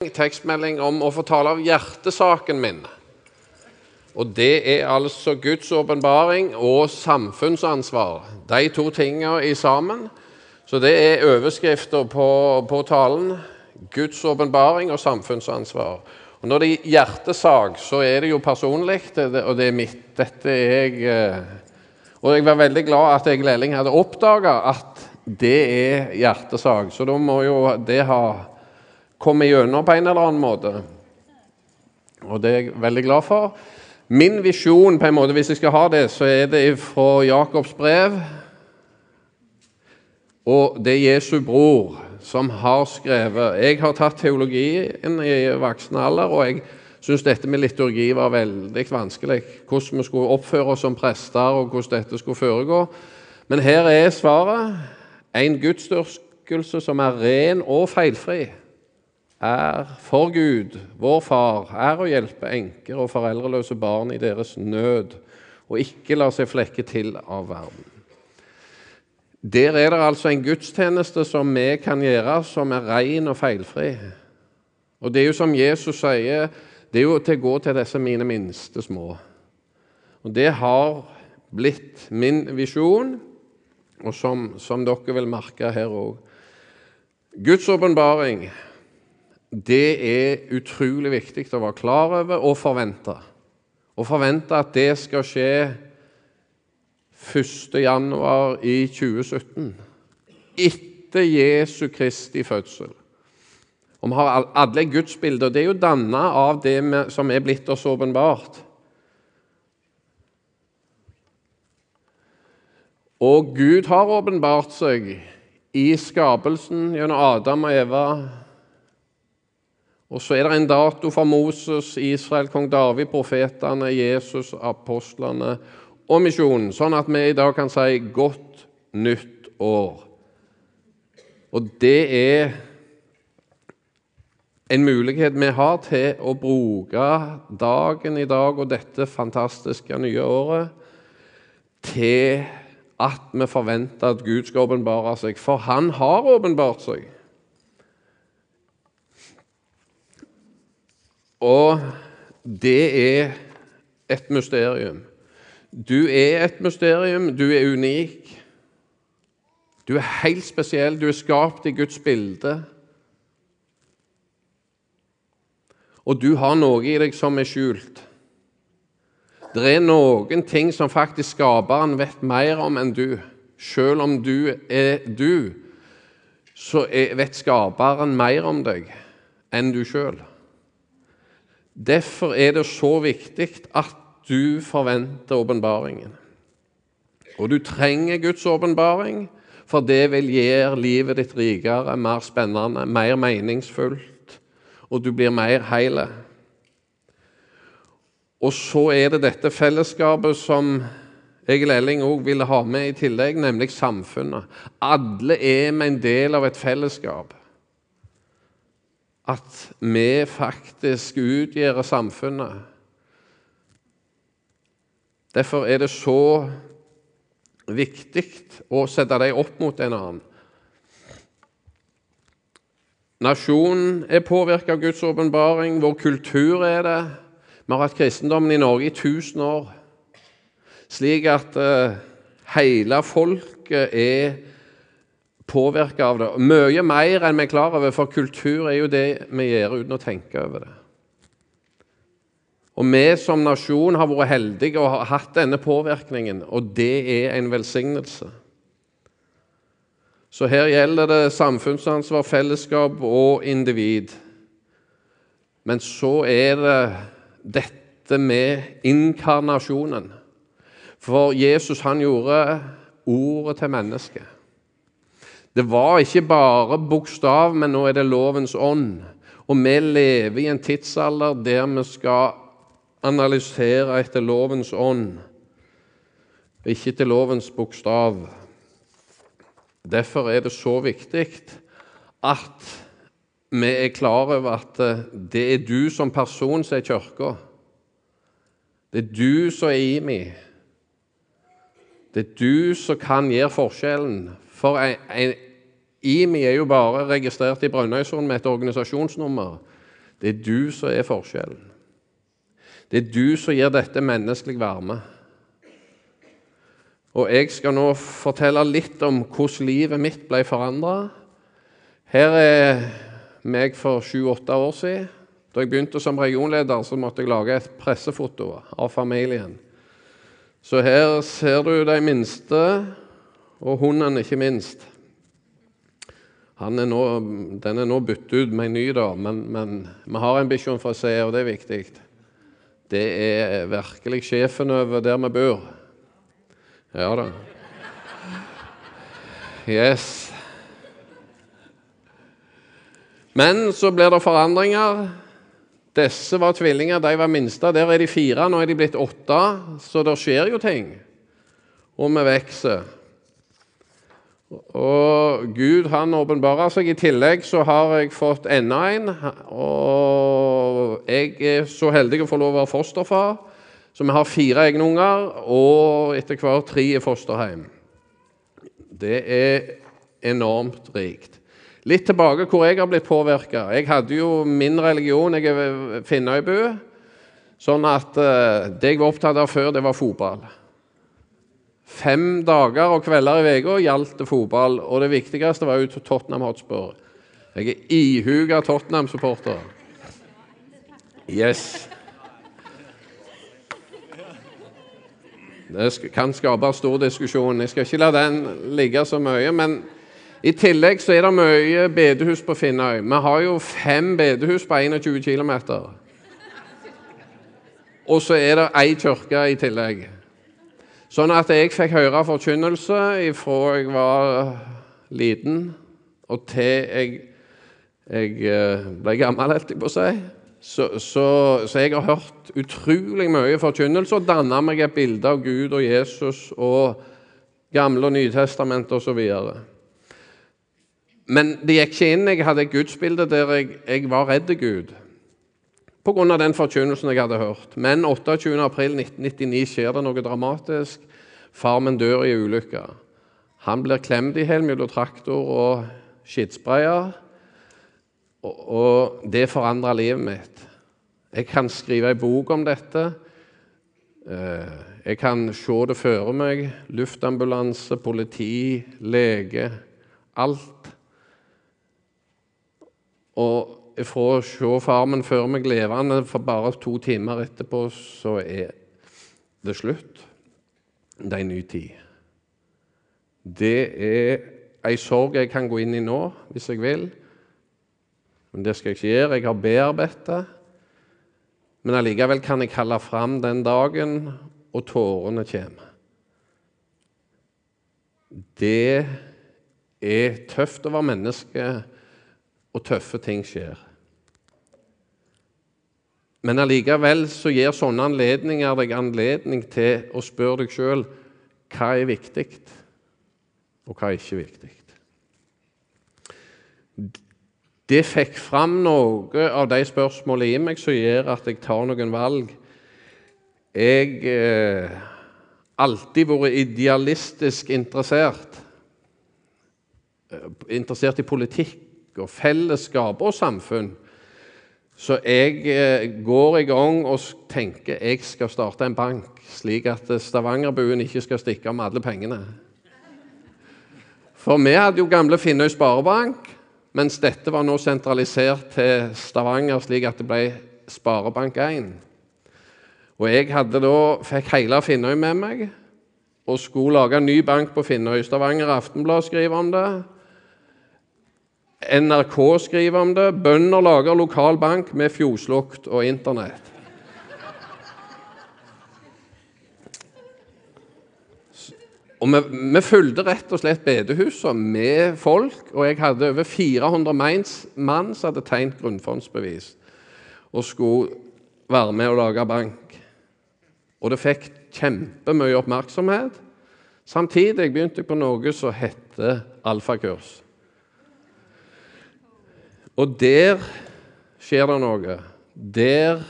tekstmelding om å få tale av hjertesaken min. Og det er altså Guds åpenbaring og samfunnsansvar. De to tingene i sammen. Så det er overskrifter på, på talen. Guds åpenbaring og samfunnsansvar. Og Når det er hjertesak, så er det jo personlig, og det er mitt. Dette er jeg eh, Og jeg var veldig glad at jeg Lelling hadde oppdaga at det er hjertesak. Så da må jo det ha komme gjennom på en eller annen måte. Og det er jeg veldig glad for. Min visjon, på en måte, hvis jeg skal ha det, så er det fra Jakobs brev. Og det er Jesu bror som har skrevet Jeg har tatt teologien i voksen alder, og jeg syns dette med liturgi var veldig vanskelig. Hvordan vi skulle oppføre oss som prester, og hvordan dette skulle foregå. Men her er svaret. En gudsdyrkelse som er ren og feilfri er for Gud, vår Far, er å hjelpe enker og foreldreløse barn i deres nød, og ikke la seg flekke til av verden. Der er det altså en gudstjeneste som vi kan gjøre, som er ren og feilfri. Og det er jo som Jesus sier, det er jo til å gå til disse mine minste små. Og det har blitt min visjon, og som, som dere vil merke her òg. Guds åpenbaring det er utrolig viktig å være klar over og forvente. Og forvente at det skal skje 1.1. i 2017. Etter Jesu Kristi fødsel. Og Vi har alle gudsbilder, og det er jo danna av det som er blitt oss åpenbart. Og Gud har åpenbart seg i skapelsen gjennom Adam og Eva og så er det en dato for Moses, Israel, kong David, profetene, Jesus, apostlene og misjonen, sånn at vi i dag kan si 'godt nytt år'. Og det er en mulighet vi har til å bruke dagen i dag og dette fantastiske nye året til at vi forventer at Gud skal åpenbare seg. For han har åpenbart seg. Og det er et mysterium. Du er et mysterium, du er unik. Du er helt spesiell, du er skapt i Guds bilde. Og du har noe i deg som er skjult. Det er noen ting som faktisk skaperen vet mer om enn du. Selv om du er du, så vet skaperen mer om deg enn du sjøl. Derfor er det så viktig at du forventer åpenbaringen. Og du trenger Guds åpenbaring, for det vil gjøre livet ditt rikere, mer spennende, mer meningsfullt, og du blir mer heil. Og så er det dette fellesskapet som Egil Elling òg ville ha med i tillegg, nemlig samfunnet. Alle er med en del av et fellesskap at vi faktisk utgjør samfunnet. Derfor er det så viktig å sette dem opp mot en annen. Nasjonen er påvirket av Guds åpenbaring. Vår kultur er det. Vi har hatt kristendommen i Norge i 1000 år, slik at uh, hele folket er påvirka av det. Mye mer enn vi er klar over, for kultur er jo det vi gjør uten å tenke over det. Og vi som nasjon har vært heldige og har hatt denne påvirkningen, og det er en velsignelse. Så her gjelder det samfunnsansvar, fellesskap og individ. Men så er det dette med inkarnasjonen. For Jesus han gjorde ordet til mennesket. Det var ikke bare bokstav, men nå er det lovens ånd. Og vi lever i en tidsalder der vi skal analysere etter lovens ånd, ikke til lovens bokstav. Derfor er det så viktig at vi er klar over at det er du som person som er kirka. Det er du som er i meg. Det er du som kan gjøre forskjellen. For ei, ei, IMI er jo bare registrert i Brønnøysund med et organisasjonsnummer. Det er du som er forskjellen. Det er du som gir dette menneskelig varme. Og jeg skal nå fortelle litt om hvordan livet mitt ble forandra. Her er meg for sju-åtte år siden. Da jeg begynte som regionleder, så måtte jeg lage et pressefoto av familien. Så her ser du de minste, og hunden ikke minst. Er nå, den er nå byttet ut med en ny, da, men, men vi har en for fra se, og det er viktig. Det er virkelig sjefen over der vi bor. Ja da. Yes. Men så blir det forandringer. Disse var tvillinger, de var minste. Der er de fire, nå er de blitt åtte. Så det skjer jo ting. Og vi vokser. Og Gud han åpenbarer seg. I tillegg så har jeg fått enda en. Og jeg er så heldig å få lov å være fosterfar. Så vi har fire egne unger, og etter hvert tre i fosterhjem. Det er enormt rikt. Litt tilbake hvor jeg har blitt påvirka. Jeg hadde jo min religion, jeg er Finnøybu. Sånn at uh, det jeg var opptatt av før, det var fotball. Fem dager og kvelder i uka gjaldt det fotball, og det viktigste var jo Tottenham Hotspur. Jeg er ihuga Tottenham-supporter. Yes. Det kan skape stor diskusjon. Jeg skal ikke la den ligge så mye. Men i tillegg så er det mye bedehus på Finnøy. Vi har jo fem bedehus på 21 km. Og så er det ei kirke i tillegg. Sånn at jeg fikk høre forkynnelse fra jeg var liten og til jeg, jeg eh, ble gammel, holdt jeg på å si. Så, så, så, jeg har hørt utrolig mye forkynnelse og danna meg et bilde av Gud og Jesus og Gamle og Nytestamentet osv. Men det gikk ikke inn. Jeg hadde et gudsbilde der jeg, jeg var redd Gud pga. den forkynnelsen jeg hadde hørt. Men 28.4.1999 skjer det noe dramatisk. Farmen dør i ulykke. Han blir klemt i hjel mellom traktor og skittsprayer. Og, og det forandra livet mitt. Jeg kan skrive en bok om dette. Eh, jeg kan se det føre meg. Luftambulanse, politi, lege. Alt. Og fra å se farmen før meg levende for bare to timer etterpå, så er det slutt. Det er en ny tid. Det er ei sorg jeg kan gå inn i nå, hvis jeg vil. Men det skal jeg ikke gjøre. Jeg har bearbeidet det. Men allikevel kan jeg kalle fram den dagen, og tårene kommer. Det er tøft å være menneske, og tøffe ting skjer. Men allikevel så gir sånne anledninger deg anledning til å spørre deg sjøl hva er viktig, og hva er ikke viktig. Det fikk fram noe av de spørsmålene i meg som gjør at jeg tar noen valg. Jeg eh, alltid vært idealistisk interessert. Eh, interessert i politikk og fellesskap og samfunn. Så jeg eh, går i gang og tenker jeg skal starte en bank, slik at Stavangerbuen ikke skal stikke med alle pengene. For vi hadde jo gamle Finnøy Sparebank. Mens dette var nå sentralisert til Stavanger, slik at det ble Sparebank1. Og jeg hadde da, fikk hele Finnøy med meg og skulle lage en ny bank på Finnøy. Stavanger Aftenblad skriver om det. NRK skriver om det. Bønder lager lokal bank med fjoslukt og Internett. Og vi, vi fulgte rett og slett bedehusene med folk, og jeg hadde over 400 mann som hadde tegnet grunnfondsbevis og skulle være med og lage bank. Og det fikk kjempemye oppmerksomhet. Samtidig begynte jeg på noe som heter alfakurs. Og der skjer det noe. Der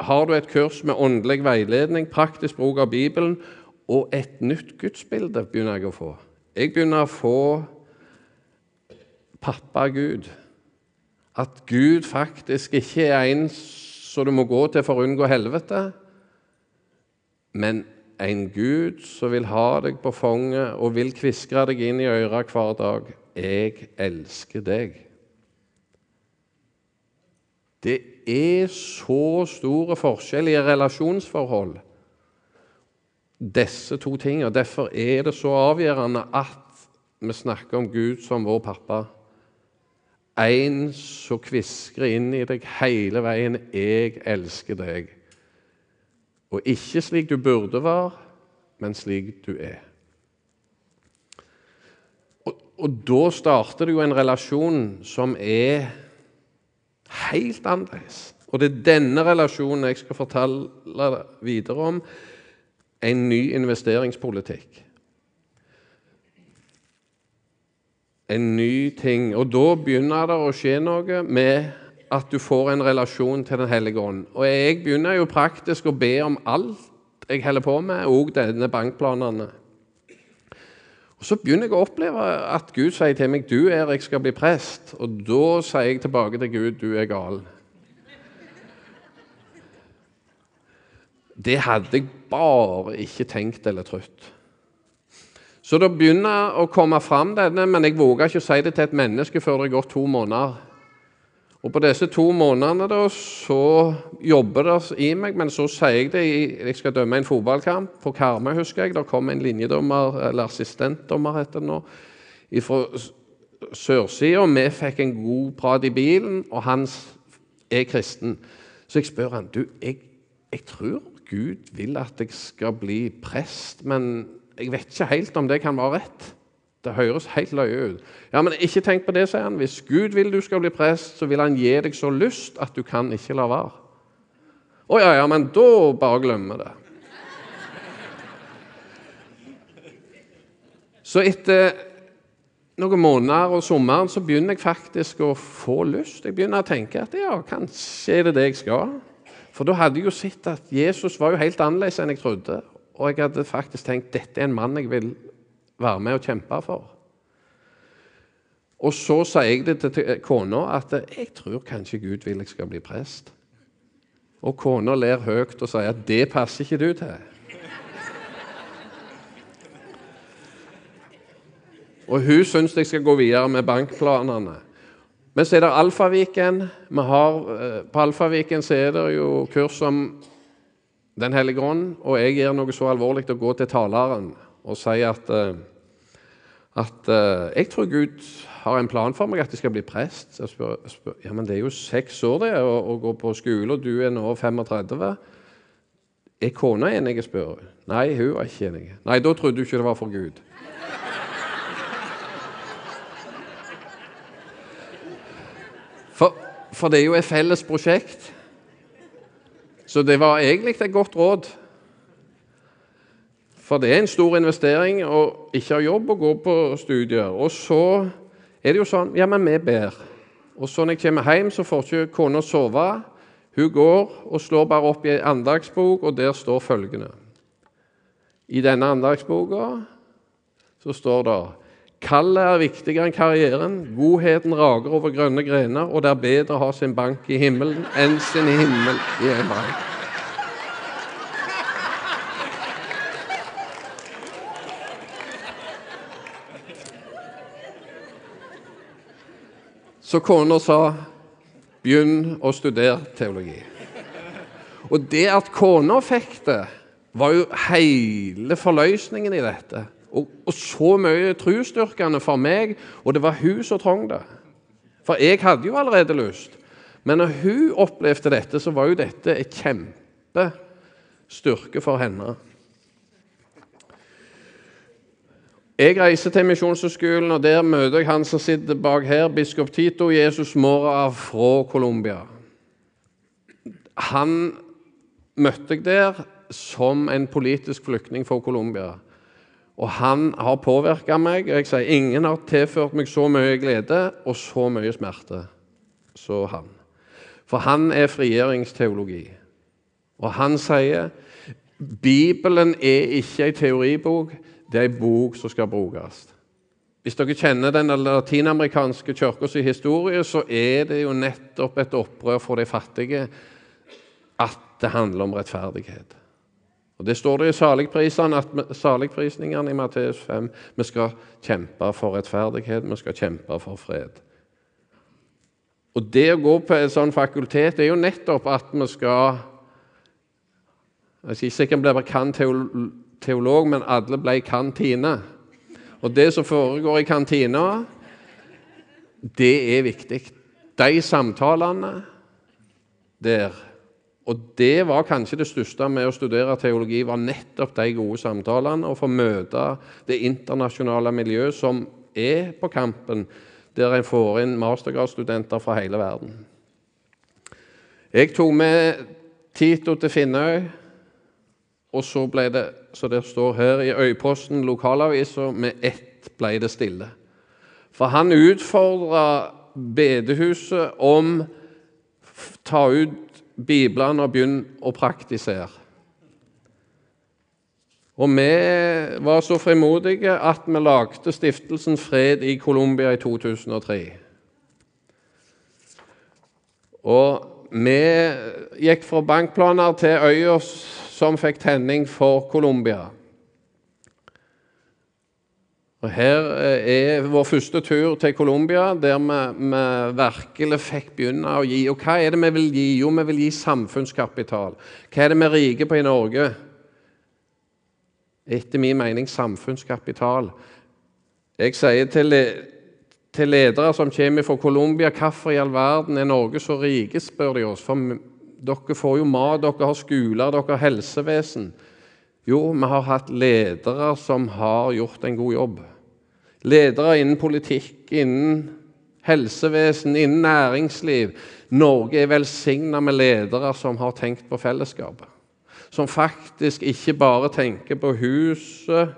har du et kurs med åndelig veiledning, praktisk bruk av Bibelen og et nytt gudsbilde begynner jeg å få. Jeg begynner å få pappa Gud. At Gud faktisk ikke er en som du må gå til for å unngå helvete, men en Gud som vil ha deg på fanget og vil kviskre deg inn i øret hver dag. 'Jeg elsker deg'. Det er så store forskjell i relasjonsforhold, disse to tingene. Derfor er det så avgjørende at vi snakker om Gud som vår pappa. En som kviskrer inn i deg hele veien 'Jeg elsker deg'. Og ikke slik du burde være, men slik du er. Og, og da starter det jo en relasjon som er helt annerledes. Og det er denne relasjonen jeg skal fortelle videre om. En ny investeringspolitikk. En ny ting. Og da begynner det å skje noe med at du får en relasjon til Den hellige ånd. Og jeg begynner jo praktisk å be om alt jeg holder på med, òg denne bankplanene. Og Så begynner jeg å oppleve at Gud sier til meg 'Du, Erik, skal bli prest'. Og da sier jeg tilbake til Gud 'Du er gal'. Det hadde jeg bare ikke tenkt eller trodd. Så det begynner å komme fram denne, men jeg våger ikke å si det til et menneske før det er gått to måneder. Og På disse to månedene da, så jobber det i meg, men så sier jeg det Jeg skal dømme en fotballkamp på Karmøy, husker jeg. Det kom en linjedommer, eller assistentdommer heter det nå, fra sørsida. Vi fikk en god prat i bilen, og han er kristen. Så jeg spør han, du, jeg, jeg tror Gud vil at jeg skal bli prest, men jeg vet ikke helt om det kan være rett. Det høres helt løye ut. Ja, men ikke tenk på det, sier han. Hvis Gud vil du skal bli prest, så vil han gi deg så lyst at du kan ikke la være. Å ja, ja, men da bare glemmer det. Så etter noen måneder og sommeren så begynner jeg faktisk å få lyst. Jeg begynner å tenke at ja, kanskje er det det jeg skal. For da hadde jeg jo sett at Jesus var jo helt annerledes enn jeg trodde. Og jeg hadde faktisk tenkt dette er en mann jeg vil være med og kjempe for. Og så sier jeg det til kona at jeg tror kanskje Gud vil jeg skal bli prest. Og kona ler høyt og sier at det passer ikke du til. Og hun syns jeg skal gå videre med bankplanene. Men så er det Alfaviken. Eh, på Alfaviken så er det jo kurs om Den hellige ånd, og jeg gjør noe så alvorlig å gå til taleren og si at, eh, at eh, jeg tror Gud har en plan for meg, at jeg skal bli prest. Jeg spør, spør, ja, men det er jo seks år det å, å gå på skole, og du er nå 35. Er kona enig? Jeg spør. Nei, hun var ikke enig. Nei, da trodde du ikke det var for Gud. For, for det er jo et felles prosjekt. Så det var egentlig et godt råd. For det er en stor investering å ikke ha jobb og gå på studier. Og så er det jo sånn Ja, men vi ber. Og så når jeg kommer hjem, så får ikke kona sove. Hun går og slår bare opp i en andagsbok, og der står følgende I denne andagsboka så står det Kallet er viktigere enn karrieren. Godheten rager over grønne grener, og det er bedre å ha sin bank i himmelen enn sin himmel i en bank. Så kona sa, 'Begynn å studere teologi'. Og det at kona fikk det, var jo hele forløsningen i dette. Og, og så mye trosstyrkende for meg, og det var hun som trong det. For jeg hadde jo allerede lyst. Men når hun opplevde dette, så var jo dette et kjempestyrke for henne. Jeg reiser til Misjonshøgskolen, og der møter jeg han som sitter bak her, biskop Tito Jesus Mora fra Colombia. Han møtte jeg der som en politisk flyktning for Colombia. Og han har påvirka meg. og Jeg sier ingen har tilført meg så mye glede og så mye smerte så han. For han er frigjøringsteologi. Og han sier Bibelen er ikke ei teoribok, det er ei bok som skal brukes. Hvis dere kjenner den latinamerikanske kirkas historie, så er det jo nettopp et opprør for de fattige at det handler om rettferdighet. Og Det står det i saligprisningene i Matteus 5. Vi skal kjempe for rettferdighet, vi skal kjempe for fred. Og Det å gå på et sånt fakultet er jo nettopp at vi skal Jeg skal ikke at bli kan teolog, men alle ble kantine. Og det som foregår i kantina, det er viktig. De samtalene der Og det var kanskje det største med å studere teologi, var nettopp de gode samtalene. Å få møte det internasjonale miljøet som er på kampen, der en får inn mastergradsstudenter fra hele verden. Jeg tok med Tito til Finnøy, og så ble det så det står her i Øyposten, lokalavisa, med ett ble det stille. For han utfordra bedehuset om ta ut Biblene og begynne å praktisere. Og vi var så frimodige at vi lagde Stiftelsen Fred i Colombia i 2003. Og vi gikk fra bankplaner til øya som fikk tenning for Colombia. Og Her eh, er vår første tur til Colombia, der vi, vi, virkelig fikk begynne å gi. Og hva er det vi vil gi? Jo, vi vil gi samfunnskapital. Hva er det vi er rike på i Norge? Etter min mening samfunnskapital. Jeg sier til, til ledere som kommer fra Colombia, hvorfor i all verden er Norge så rike, spør de oss. For dere får jo mat, dere har skoler, dere har helsevesen. Jo, vi har hatt ledere som har gjort en god jobb. Ledere innen politikk, innen helsevesen, innen næringsliv. Norge er velsigna med ledere som har tenkt på fellesskapet. Som faktisk ikke bare tenker på huset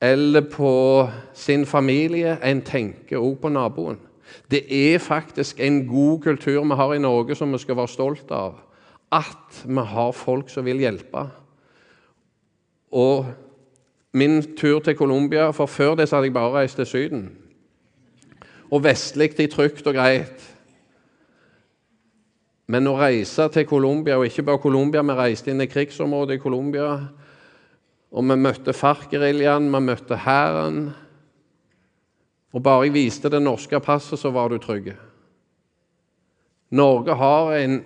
eller på sin familie, en tenker også på naboen. Det er faktisk en god kultur vi har i Norge som vi skal være stolt av. At vi har folk som vil hjelpe. Og min tur til Colombia For før det så hadde jeg bare reist til Syden. Og vestlig til trygt og greit. Men å reise til Colombia, og ikke bare Colombia, vi reiste inn i krigsområdet i Colombia. Og vi møtte FARC-geriljaen, vi møtte hæren. Og bare jeg viste det norske passet, så var du trygg. Norge har en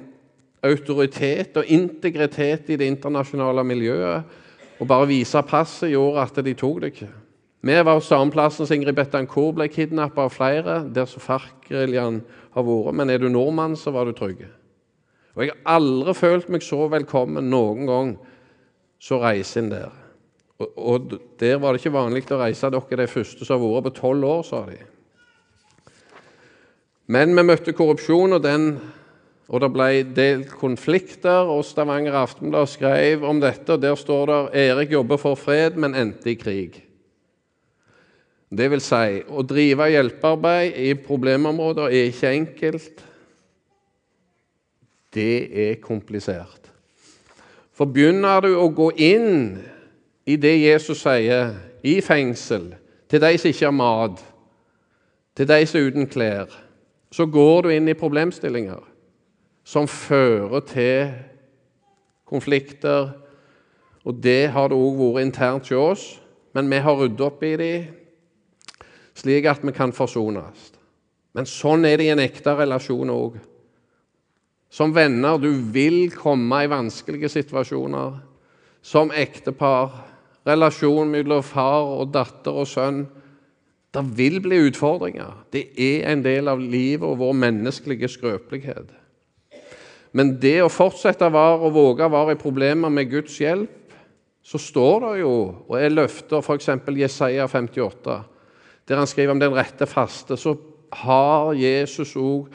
autoritet og integritet i det internasjonale miljøet. Og bare vise passet gjorde at de tok det ikke. Vi var samme plassen som Ingrid Betancourt ble kidnappa av flere, der som FARC-geriljaen har vært. Men er du nordmann, så var du trygg. Og jeg har aldri følt meg så velkommen noen gang reise inn der. Og, Der var det ikke vanlig å reise dere de første som har vært på tolv år, sa de. Men vi møtte korrupsjon, og, den, og det ble delt konflikter. og Stavanger Aftenblad skrev om dette, og der står det Erik jobber for fred, men endte i krig. Det vil si, å drive hjelpearbeid i problemområder er ikke enkelt. Det er komplisert. For begynner du å gå inn i det Jesus sier i fengsel, til de som ikke har mat, til de som er uten klær, så går du inn i problemstillinger som fører til konflikter. Og det har det òg vært internt hos oss, men vi har ryddet opp i dem slik at vi kan forsones. Men sånn er det i en ekte relasjon òg. Som venner du vil komme i vanskelige situasjoner. Som ektepar relasjon mellom far og datter og sønn. Det vil bli utfordringer. Det er en del av livet og vår menneskelige skrøpelighet. Men det å fortsette å og våge være i problemer med Guds hjelp, så står det jo, og er løfter f.eks. Jesaja 58, der han skriver om den rette faste, så har Jesus òg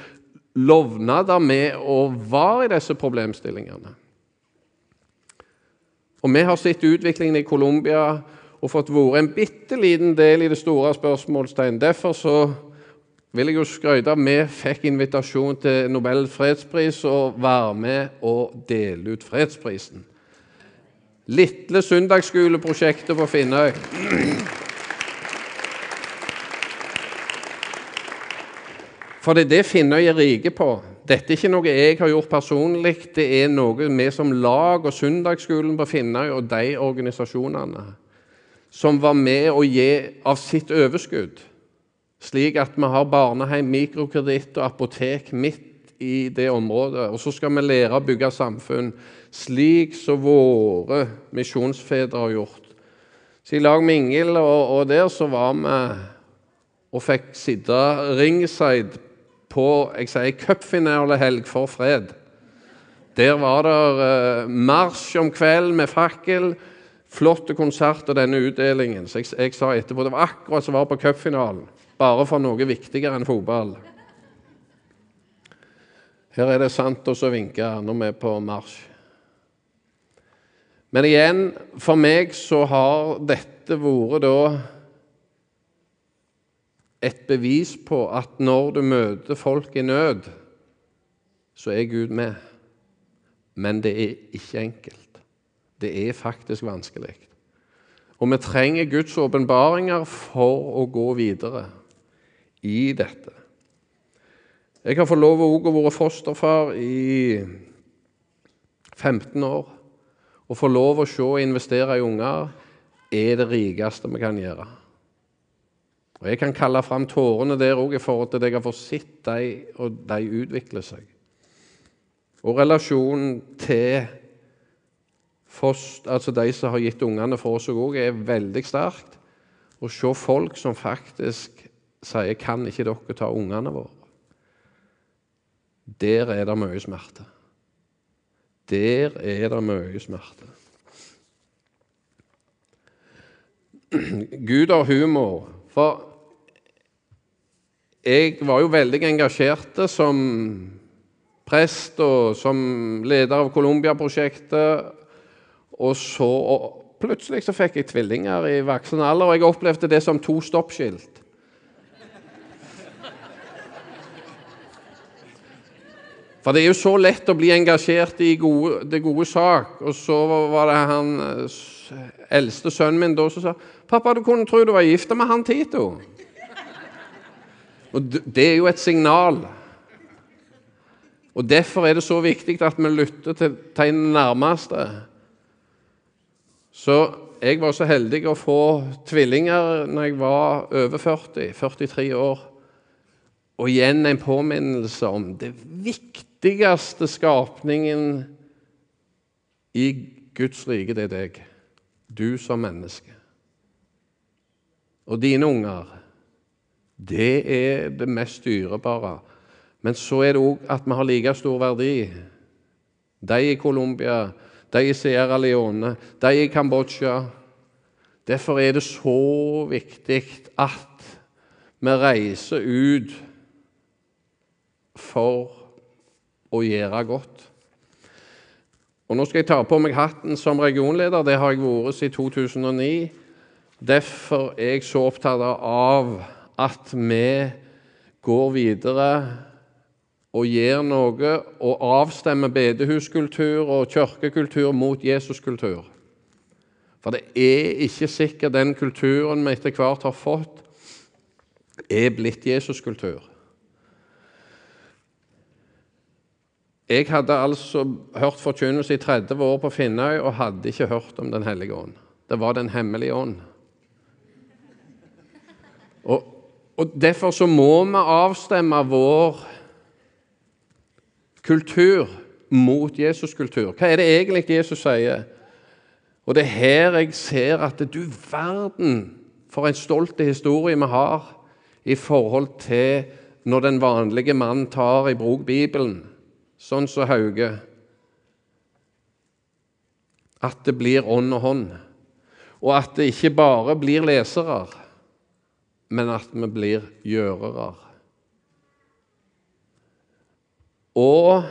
lovnader med å være i disse problemstillingene. Og vi har sett utviklingen i Colombia og fått vært en bitte liten del i det store spørsmålstegn. Derfor så vil jeg jo skryte vi fikk invitasjon til Nobel fredspris og var med og dele ut fredsprisen. Litle søndagsskoleprosjektet på Finnøy. For det er det Finnøy er rike på. Dette er ikke noe jeg har gjort personlig, det er noe vi som lag og Søndagsskolen på Finnøy og de organisasjonene som var med å gi av sitt overskudd, slik at vi har barnehjem, mikrokreditt og apotek midt i det området. Og så skal vi lære å bygge samfunn slik som våre misjonsfedre har gjort. Så i lag med Ingel og, og der så var vi og fikk sitte ringside på jeg sier, cupfinalehelg for fred. Der var det uh, marsj om kvelden med fakkel. Flotte konsert og denne utdelingen. Så jeg, jeg, sa etterpå det var akkurat som var på cupfinalen. Bare for noe viktigere enn fotball. Her er det sant og vinker når vi er på marsj. Men igjen, for meg så har dette vært da et bevis på at når du møter folk i nød, så er Gud med. Men det er ikke enkelt. Det er faktisk vanskelig. Og vi trenger Guds åpenbaringer for å gå videre i dette. Jeg har fått lov å være fosterfar i 15 år. Å få lov å se og investere i unger er det rikeste vi kan gjøre. Og Jeg kan kalle fram tårene der òg i forhold til at jeg har fått sett dem, og de utvikler seg. Og relasjonen til foster, altså de som har gitt ungene for oss òg, er veldig sterkt. Å se folk som faktisk sier 'Kan ikke dere ta ungene våre?' Der er det mye smerte. Der er det mye smerte. Gud har humor. For jeg var jo veldig engasjert som prest og som leder av Colombia-prosjektet. Og så og plutselig så fikk jeg tvillinger i voksen alder, og jeg opplevde det som to stoppskilt. For det er jo så lett å bli engasjert i gode, det gode sak. Og så var det han eldste sønnen min da som sa 'Pappa, du kunne tro du var gift med han Tito.' Og Det er jo et signal. Og Derfor er det så viktig at vi lytter til tegnene nærmeste. Så jeg var så heldig å få tvillinger når jeg var over 40, 43 år. Og igjen en påminnelse om det viktigste skapningen i Guds rike, det er deg. Du som menneske. Og dine unger det er det mest dyrebare. Men så er det òg at vi har like stor verdi. De i Colombia, de i Sierra Leone, de i Kambodsja. Derfor er det så viktig at vi reiser ut for å gjøre godt. Og Nå skal jeg ta på meg hatten som regionleder. Det har jeg vært siden 2009. Derfor er jeg så opptatt av at vi går videre og gjør noe og avstemmer bedehuskultur og kirkekultur mot Jesuskultur. For det er ikke sikkert den kulturen vi etter hvert har fått, er blitt Jesuskultur. Jeg hadde altså hørt forkynnelse i 30 år på Finnøy og hadde ikke hørt om Den hellige ånd. Det var Den hemmelige ånd. Og og Derfor så må vi avstemme vår kultur mot Jesus-kultur. Hva er det egentlig Jesus sier? Og Det er her jeg ser at du verden for en stolt historie vi har i forhold til når den vanlige mann tar i bruk Bibelen, sånn som Hauge. At det blir ånd og hånd, og at det ikke bare blir lesere men at vi blir gjørere. Og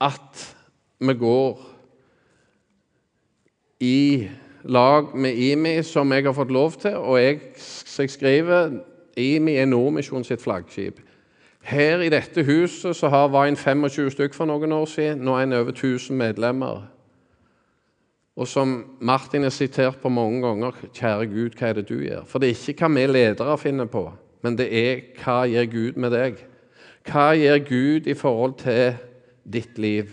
at vi går i lag med IMI, som jeg har fått lov til. Og jeg, jeg skriver IMI er Nordmisjon sitt flaggskip. Her i dette huset så har, var en 25 stykk for noen år siden. Nå er en over 1000 medlemmer. Og som Martin har sitert på mange ganger Kjære Gud, hva er det du gjør? For det er ikke hva vi ledere finner på, men det er hva gjør Gud med deg? Hva gjør Gud i forhold til ditt liv?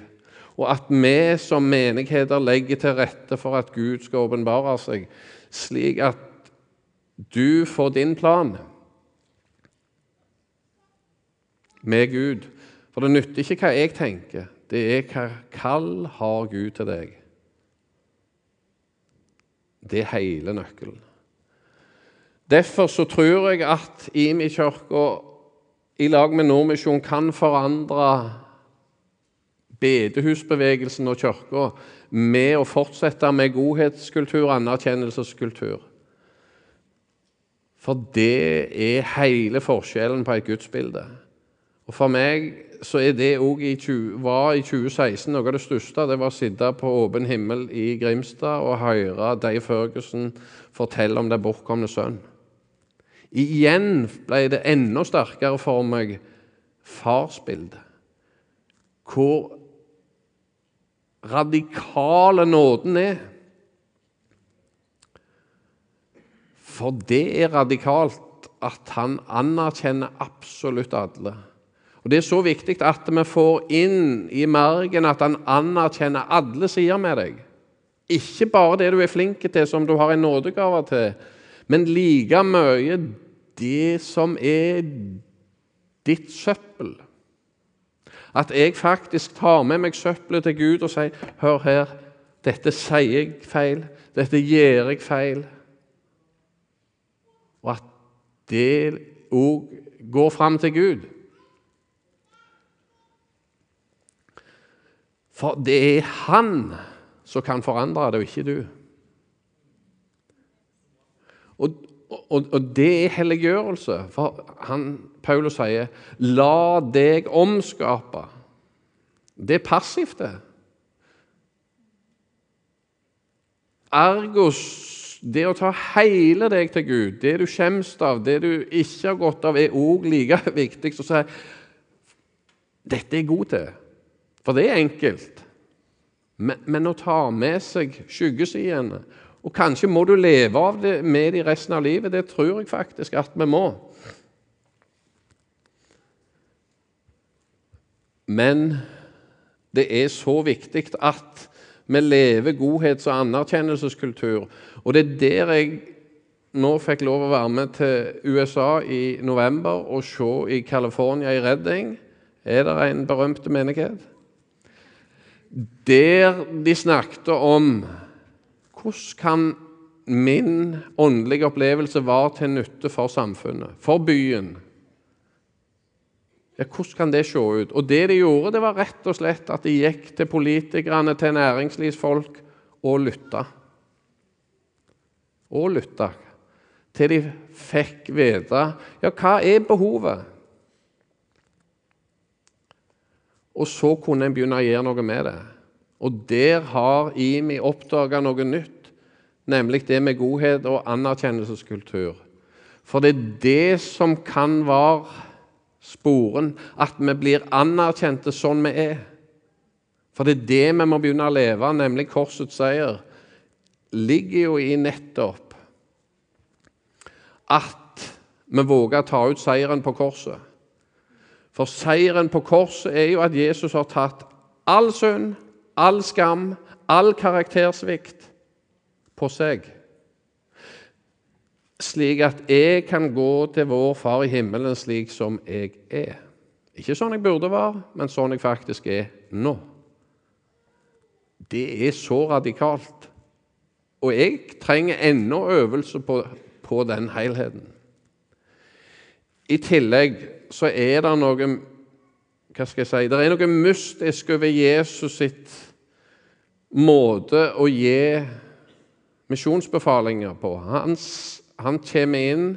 Og at vi som menigheter legger til rette for at Gud skal åpenbare seg, slik at du får din plan med Gud. For det nytter ikke hva jeg tenker, det er hva kall har Gud til deg. Det er hele nøkkelen. Derfor så tror jeg at IMI-kirka i lag med Nordmisjon kan forandre bedehusbevegelsen og kirka med å fortsette med godhetskultur og anerkjennelseskultur. For det er hele forskjellen på et gudsbilde. Og For meg så er det òg i, var i 2016 noe av det største. Det var å sitte på åpen himmel i Grimstad og høre Dave Førgussen fortelle om den bortkomne sønn. Igjen ble det enda sterkere for meg farsbildet. Hvor radikale nåden er. For det er radikalt at han anerkjenner absolutt alle. Og Det er så viktig at vi får inn i margen at han anerkjenner alle sider med deg. Ikke bare det du er flink til, som du har en nådegave til, men like mye det som er ditt søppel. At jeg faktisk tar med meg søppelet til Gud og sier 'Hør her, dette sier jeg feil. Dette gjør jeg feil.' Og at det òg går fram til Gud. For det er Han som kan forandre det, og ikke du. Og, og, og det er helliggjørelse. For han, Paulus sier 'la deg omskape'. Det er passivt, det. Ergos, det å ta hele deg til Gud, det du skjemmes av, det du ikke har godt av, er òg like viktig som å si dette er jeg god til. For det er enkelt. Men, men å ta med seg skyggesidene og kanskje må du leve av det med det resten av livet. Det tror jeg faktisk at vi må. Men det er så viktig at vi lever godhets- og anerkjennelseskultur. Og det er der jeg nå fikk lov å være med til USA i november og se i California, i Redding. Er det en berømt menighet? Der de snakket om hvordan kan min åndelige opplevelse være til nytte for samfunnet, for byen? Ja, Hvordan kan det se ut? Og Det de gjorde, det var rett og slett at de gikk til politikerne, til næringslivsfolk, og lytta. Og lytta. Til de fikk vite ja, hva er behovet. Og så kunne en begynne å gjøre noe med det. Og der har IMI oppdaga noe nytt, nemlig det med godhet og anerkjennelseskultur. For det er det som kan være sporen, at vi blir anerkjente sånn vi er. For det er det vi må begynne å leve, nemlig korsets seier, ligger jo i nettopp at vi våger å ta ut seieren på korset. For seieren på korset er jo at Jesus har tatt all synd all skam, all karaktersvikt på seg. Slik at jeg kan gå til vår Far i himmelen slik som jeg er. Ikke sånn jeg burde være, men sånn jeg faktisk er nå. Det er så radikalt. Og jeg trenger ennå øvelse på, på den helheten. I tillegg så er det noe hva skal jeg si, Det er noe mystisk over Jesus sitt måte å gi misjonsbefalinger på. Han, han kommer inn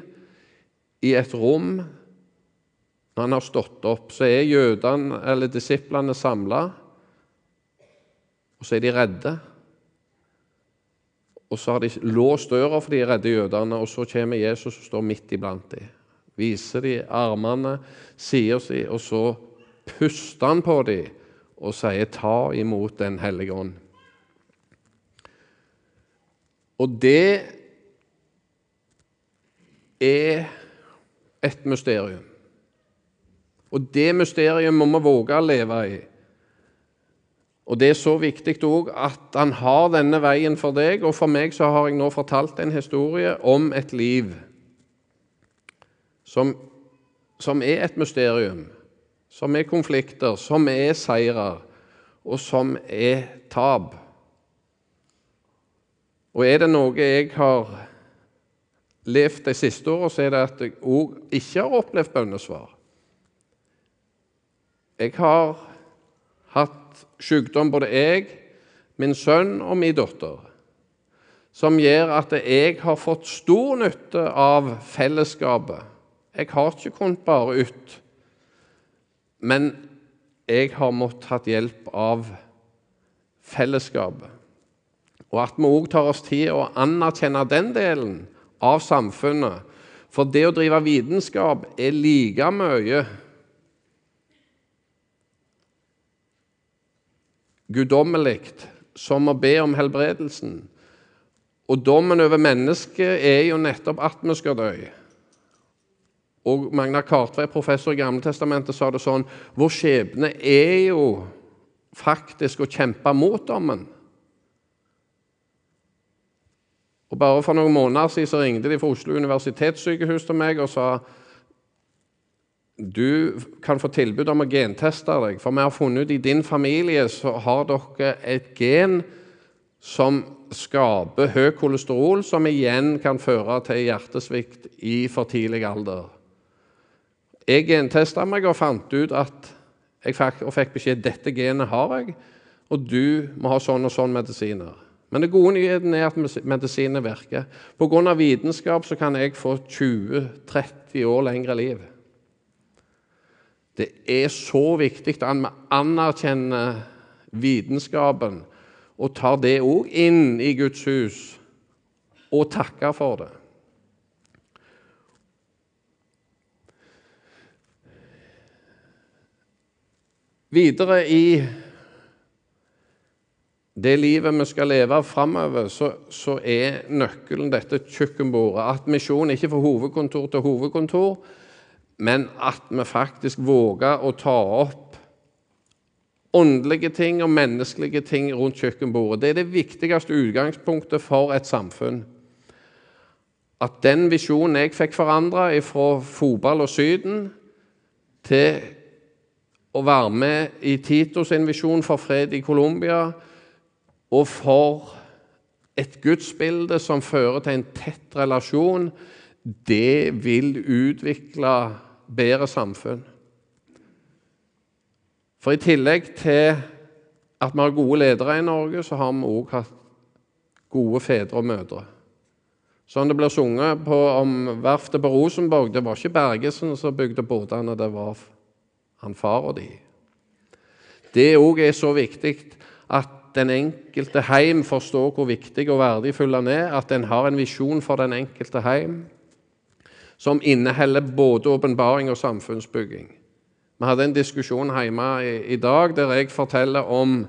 i et rom når han har stått opp. Så er jødene, eller disiplene samla, og så er de redde. Og så har de låst døra for de redde jødene, og så kommer Jesus og står midt iblant dem. Viser de armene, sier si, og så puster han på dem og sier 'ta imot Den hellige ånd'. Og det er et mysterium. Og det mysteriet må vi våge å leve i. Og Det er så viktig òg at han har denne veien for deg. Og for meg så har jeg nå fortalt en historie om et liv som, som er et mysterium. Som er konflikter, som er seirer, og som er tap. Og er det noe jeg har levd de siste åra, så er det at jeg òg ikke har opplevd bønnesvar. Jeg har hatt sykdom, både jeg, min sønn og min datter, som gjør at jeg har fått stor nytte av fellesskapet. Jeg har ikke kunnet bare ut, men jeg har måttet hatt hjelp av fellesskapet. Og at vi òg tar oss tid å anerkjenne den delen av samfunnet. For det å drive vitenskap er like mye guddommelig som å be om helbredelsen. Og dommen over mennesket er jo nettopp at vi skal dø. Og Magna Kartveit, professor i Gamletestamentet, sa det sånn Vår skjebne er jo faktisk å kjempe mot dommen. Og Bare for noen måneder siden så ringte de fra Oslo universitetssykehus til meg og sa du kan få tilbud om å genteste deg, for vi har funnet ut i din familie så har dere et gen som skaper høy kolesterol, som igjen kan føre til hjertesvikt i for tidlig alder. Jeg gentesta meg og fant ut at jeg fikk, og fikk beskjed dette genet har jeg, og du må ha sånn og sånn medisiner. Men den gode nyheten er at medisiner virker. Pga. vitenskap så kan jeg få 20-30 år lengre liv. Det er så viktig at vi anerkjenner vitenskapen og tar det òg inn i Guds hus og takker for det. Videre i det livet vi skal leve framover, så, så, er nøkkelen dette kjøkkenbordet. At misjonen ikke får hovedkontor til hovedkontor, men at vi faktisk våger å ta opp åndelige ting og menneskelige ting rundt kjøkkenbordet. Det er det viktigste utgangspunktet for et samfunn. At den visjonen jeg fikk forandra fra fotball og Syden til å være med i Titos visjon for fred i Colombia, og for et gudsbilde som fører til en tett relasjon, det vil utvikle bedre samfunn. For i tillegg til at vi har gode ledere i Norge, så har vi òg hatt gode fedre og mødre. Sånn det blir sunget på, om verftet på Rosenborg Det var ikke Bergesen som bygde båtene, det var han far og de. Det òg er så viktig at den enkelte heim forstår hvor viktig og verdifull han er, at en har en visjon for den enkelte heim som inneholder både åpenbaring og samfunnsbygging. Vi hadde en diskusjon hjemme i, dag der jeg forteller om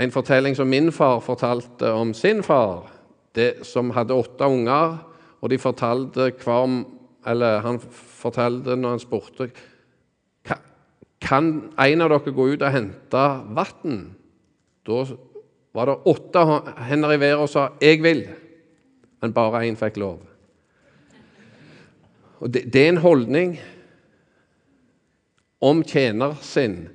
en fortelling som min far fortalte om sin far, det, som hadde åtte unger. og de fortalte hver, eller Han fortalte når han spurte kan en av dere gå ut og hente vann. Da var det åtte hender i været og sa 'jeg vil', men bare én fikk lov. Og det, det er en holdning om tjener sin.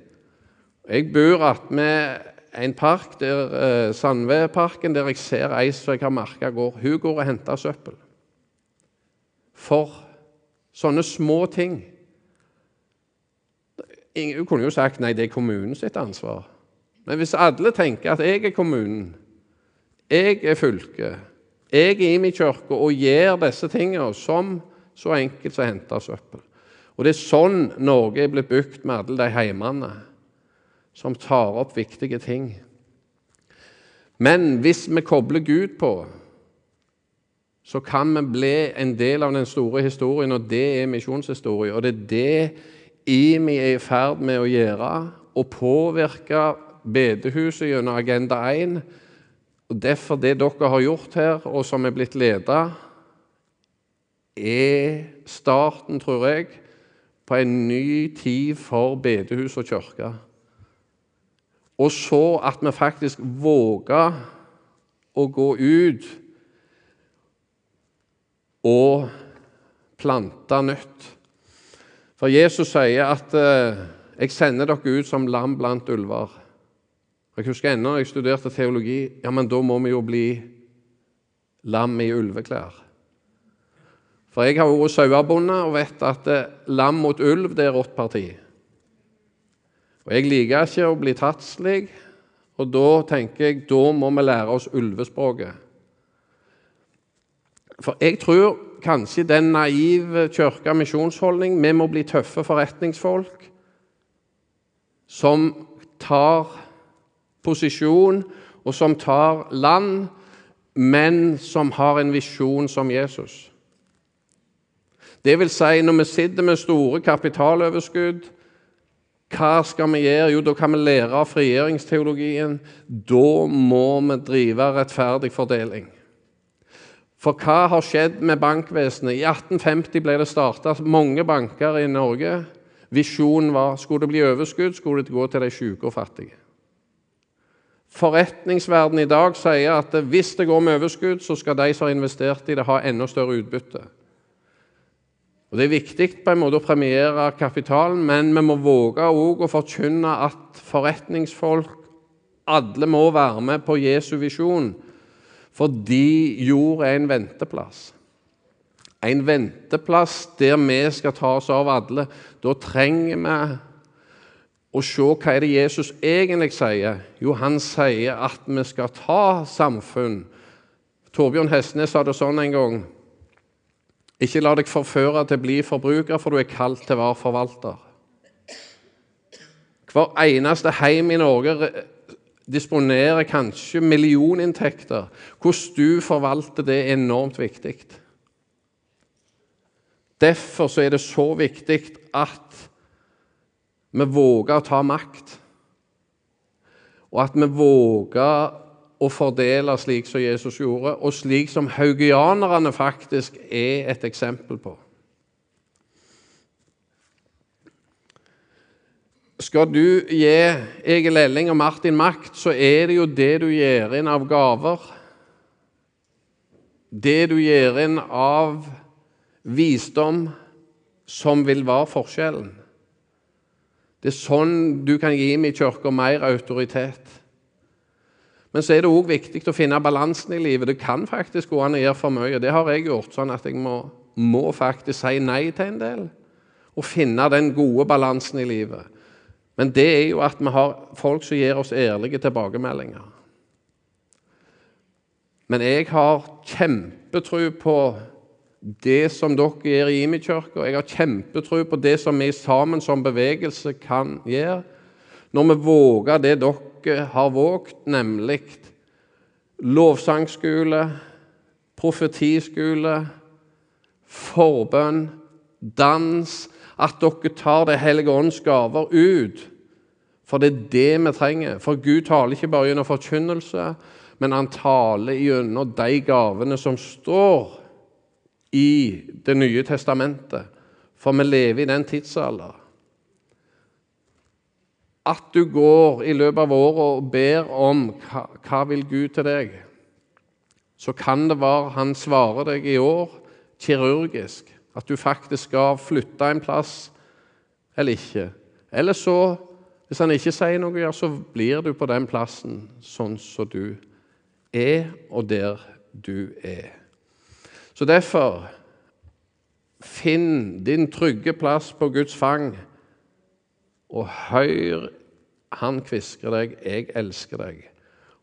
Jeg bor attmed en park, der, eh, Sandvedparken, der jeg ser ei som jeg har merka går. Hun går og henter søppel. For sånne små ting Hun kunne jo sagt nei, det er kommunen sitt ansvar. Men hvis alle tenker at jeg er kommunen, jeg er fylket, jeg er i min kirke og gjør disse tingene som så enkelt som å hente søppel. Og Det er sånn Norge er blitt bygd med alle de heimene som tar opp viktige ting. Men hvis vi kobler Gud på, så kan vi bli en del av den store historien, og det er misjonshistorie. Og det er det IMI er i ferd med å gjøre, å påvirke bedehuset gjennom Agenda 1. Og Derfor det dere har gjort her, og som er blitt ledet er starten, tror jeg, på en ny tid for bedehus og kirke. Og så at vi faktisk våger å gå ut og plante nytt. For Jesus sier at eh, 'jeg sender dere ut som lam blant ulver'. Jeg husker ennå jeg studerte teologi. Ja, men da må vi jo bli lam i ulveklær. For jeg har vært sauebonde og vet at eh, lam mot ulv det er rått parti. Og Jeg liker ikke å bli tatt slik, og da tenker jeg da må vi lære oss ulvespråket. For jeg tror kanskje den naive kirka misjonsholdning Vi må bli tøffe forretningsfolk som tar posisjon, og som tar land, men som har en visjon som Jesus. Det vil si, når vi sitter med store kapitaloverskudd, hva skal vi gjøre? Jo, da kan vi lære av frigjøringsteologien. Da må vi drive rettferdig fordeling. For hva har skjedd med bankvesenet? I 1850 ble det starta mange banker i Norge. Visjonen var skulle det bli overskudd, skulle det gå til de syke og fattige. Forretningsverdenen i dag sier at hvis det går med overskudd, så skal de som har investert i det, ha enda større utbytte. Og Det er viktig på en måte å premiere kapitalen, men vi må våge også å forkynne at forretningsfolk alle må være med på Jesu visjon, fordi jord er en venteplass. En venteplass der vi skal ta oss av alle. Da trenger vi å se hva er det Jesus egentlig sier. Jo, han sier at vi skal ta samfunn. Torbjørn Hestnes sa det sånn en gang. Ikke la deg forføre til å bli forbruker, for du er kalt til å være forvalter. Hver eneste heim i Norge disponerer kanskje millioninntekter. Hvordan du forvalter det, er enormt viktig. Derfor er det så viktig at vi våger å ta makt. Og at vi våger å fordele slik som Jesus gjorde, og slik som haugianerne faktisk er et eksempel på. Skal du gi Egil Elling og Martin makt, så er det jo det du gir inn av gaver. Det du gir inn av visdom, som vil være forskjellen. Det er sånn du kan gi min kirke mer autoritet. Men så er det òg viktig å finne balansen i livet. Det kan faktisk gå an å gjøre for mye. Det har jeg gjort, sånn at jeg må, må faktisk si nei til en del. Og finne den gode balansen i livet. Men det er jo at vi har folk som gir oss ærlige tilbakemeldinger. Men jeg har kjempetro på det som dere gjør i Imi-kirka. Jeg har kjempetro på det som vi sammen som bevegelse kan gjøre. Når vi våger det dere har våget, nemlig lovsangskole, profetiskole, forbønn, dans At dere tar Det hellige ånds gaver ut. For det er det vi trenger. For Gud taler ikke bare gjennom forkynnelse, men han taler gjennom de gavene som står i Det nye testamentet. For vi lever i den tidsalder at du går i løpet av året og ber om hva, hva vil Gud til deg, så kan det være han svarer deg i år kirurgisk. At du faktisk skal flytte en plass eller ikke. Eller så, hvis han ikke sier noe, så blir du på den plassen sånn som du er, og der du er. Så derfor Finn din trygge plass på Guds fang, og hør han kvisker deg 'Jeg elsker deg'.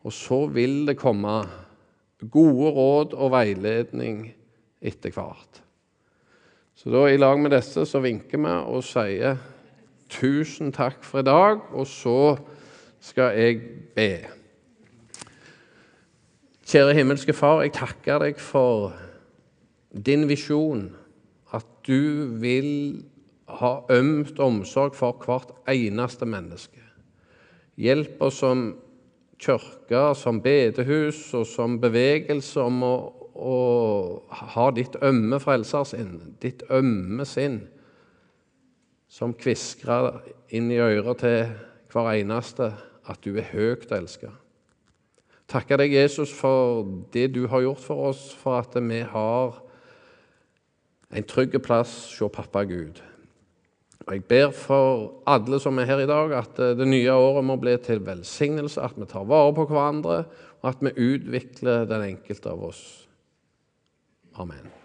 Og så vil det komme gode råd og veiledning etter hvert. Så da i lag med disse så vinker vi og sier tusen takk for i dag, og så skal jeg be. Kjære himmelske Far, jeg takker deg for din visjon. At du vil ha ømt omsorg for hvert eneste menneske. Hjelp oss som kirke, som bedehus og som bevegelse om å, å ha ditt ømme frelsersinn, ditt ømme sinn, som kviskrer inn i øret til hver eneste at du er høyt elska. Takke deg, Jesus, for det du har gjort for oss, for at vi har en trygg plass hos pappa Gud. Og Jeg ber for alle som er her i dag, at det nye året må bli til velsignelse, at vi tar vare på hverandre, og at vi utvikler den enkelte av oss. Amen.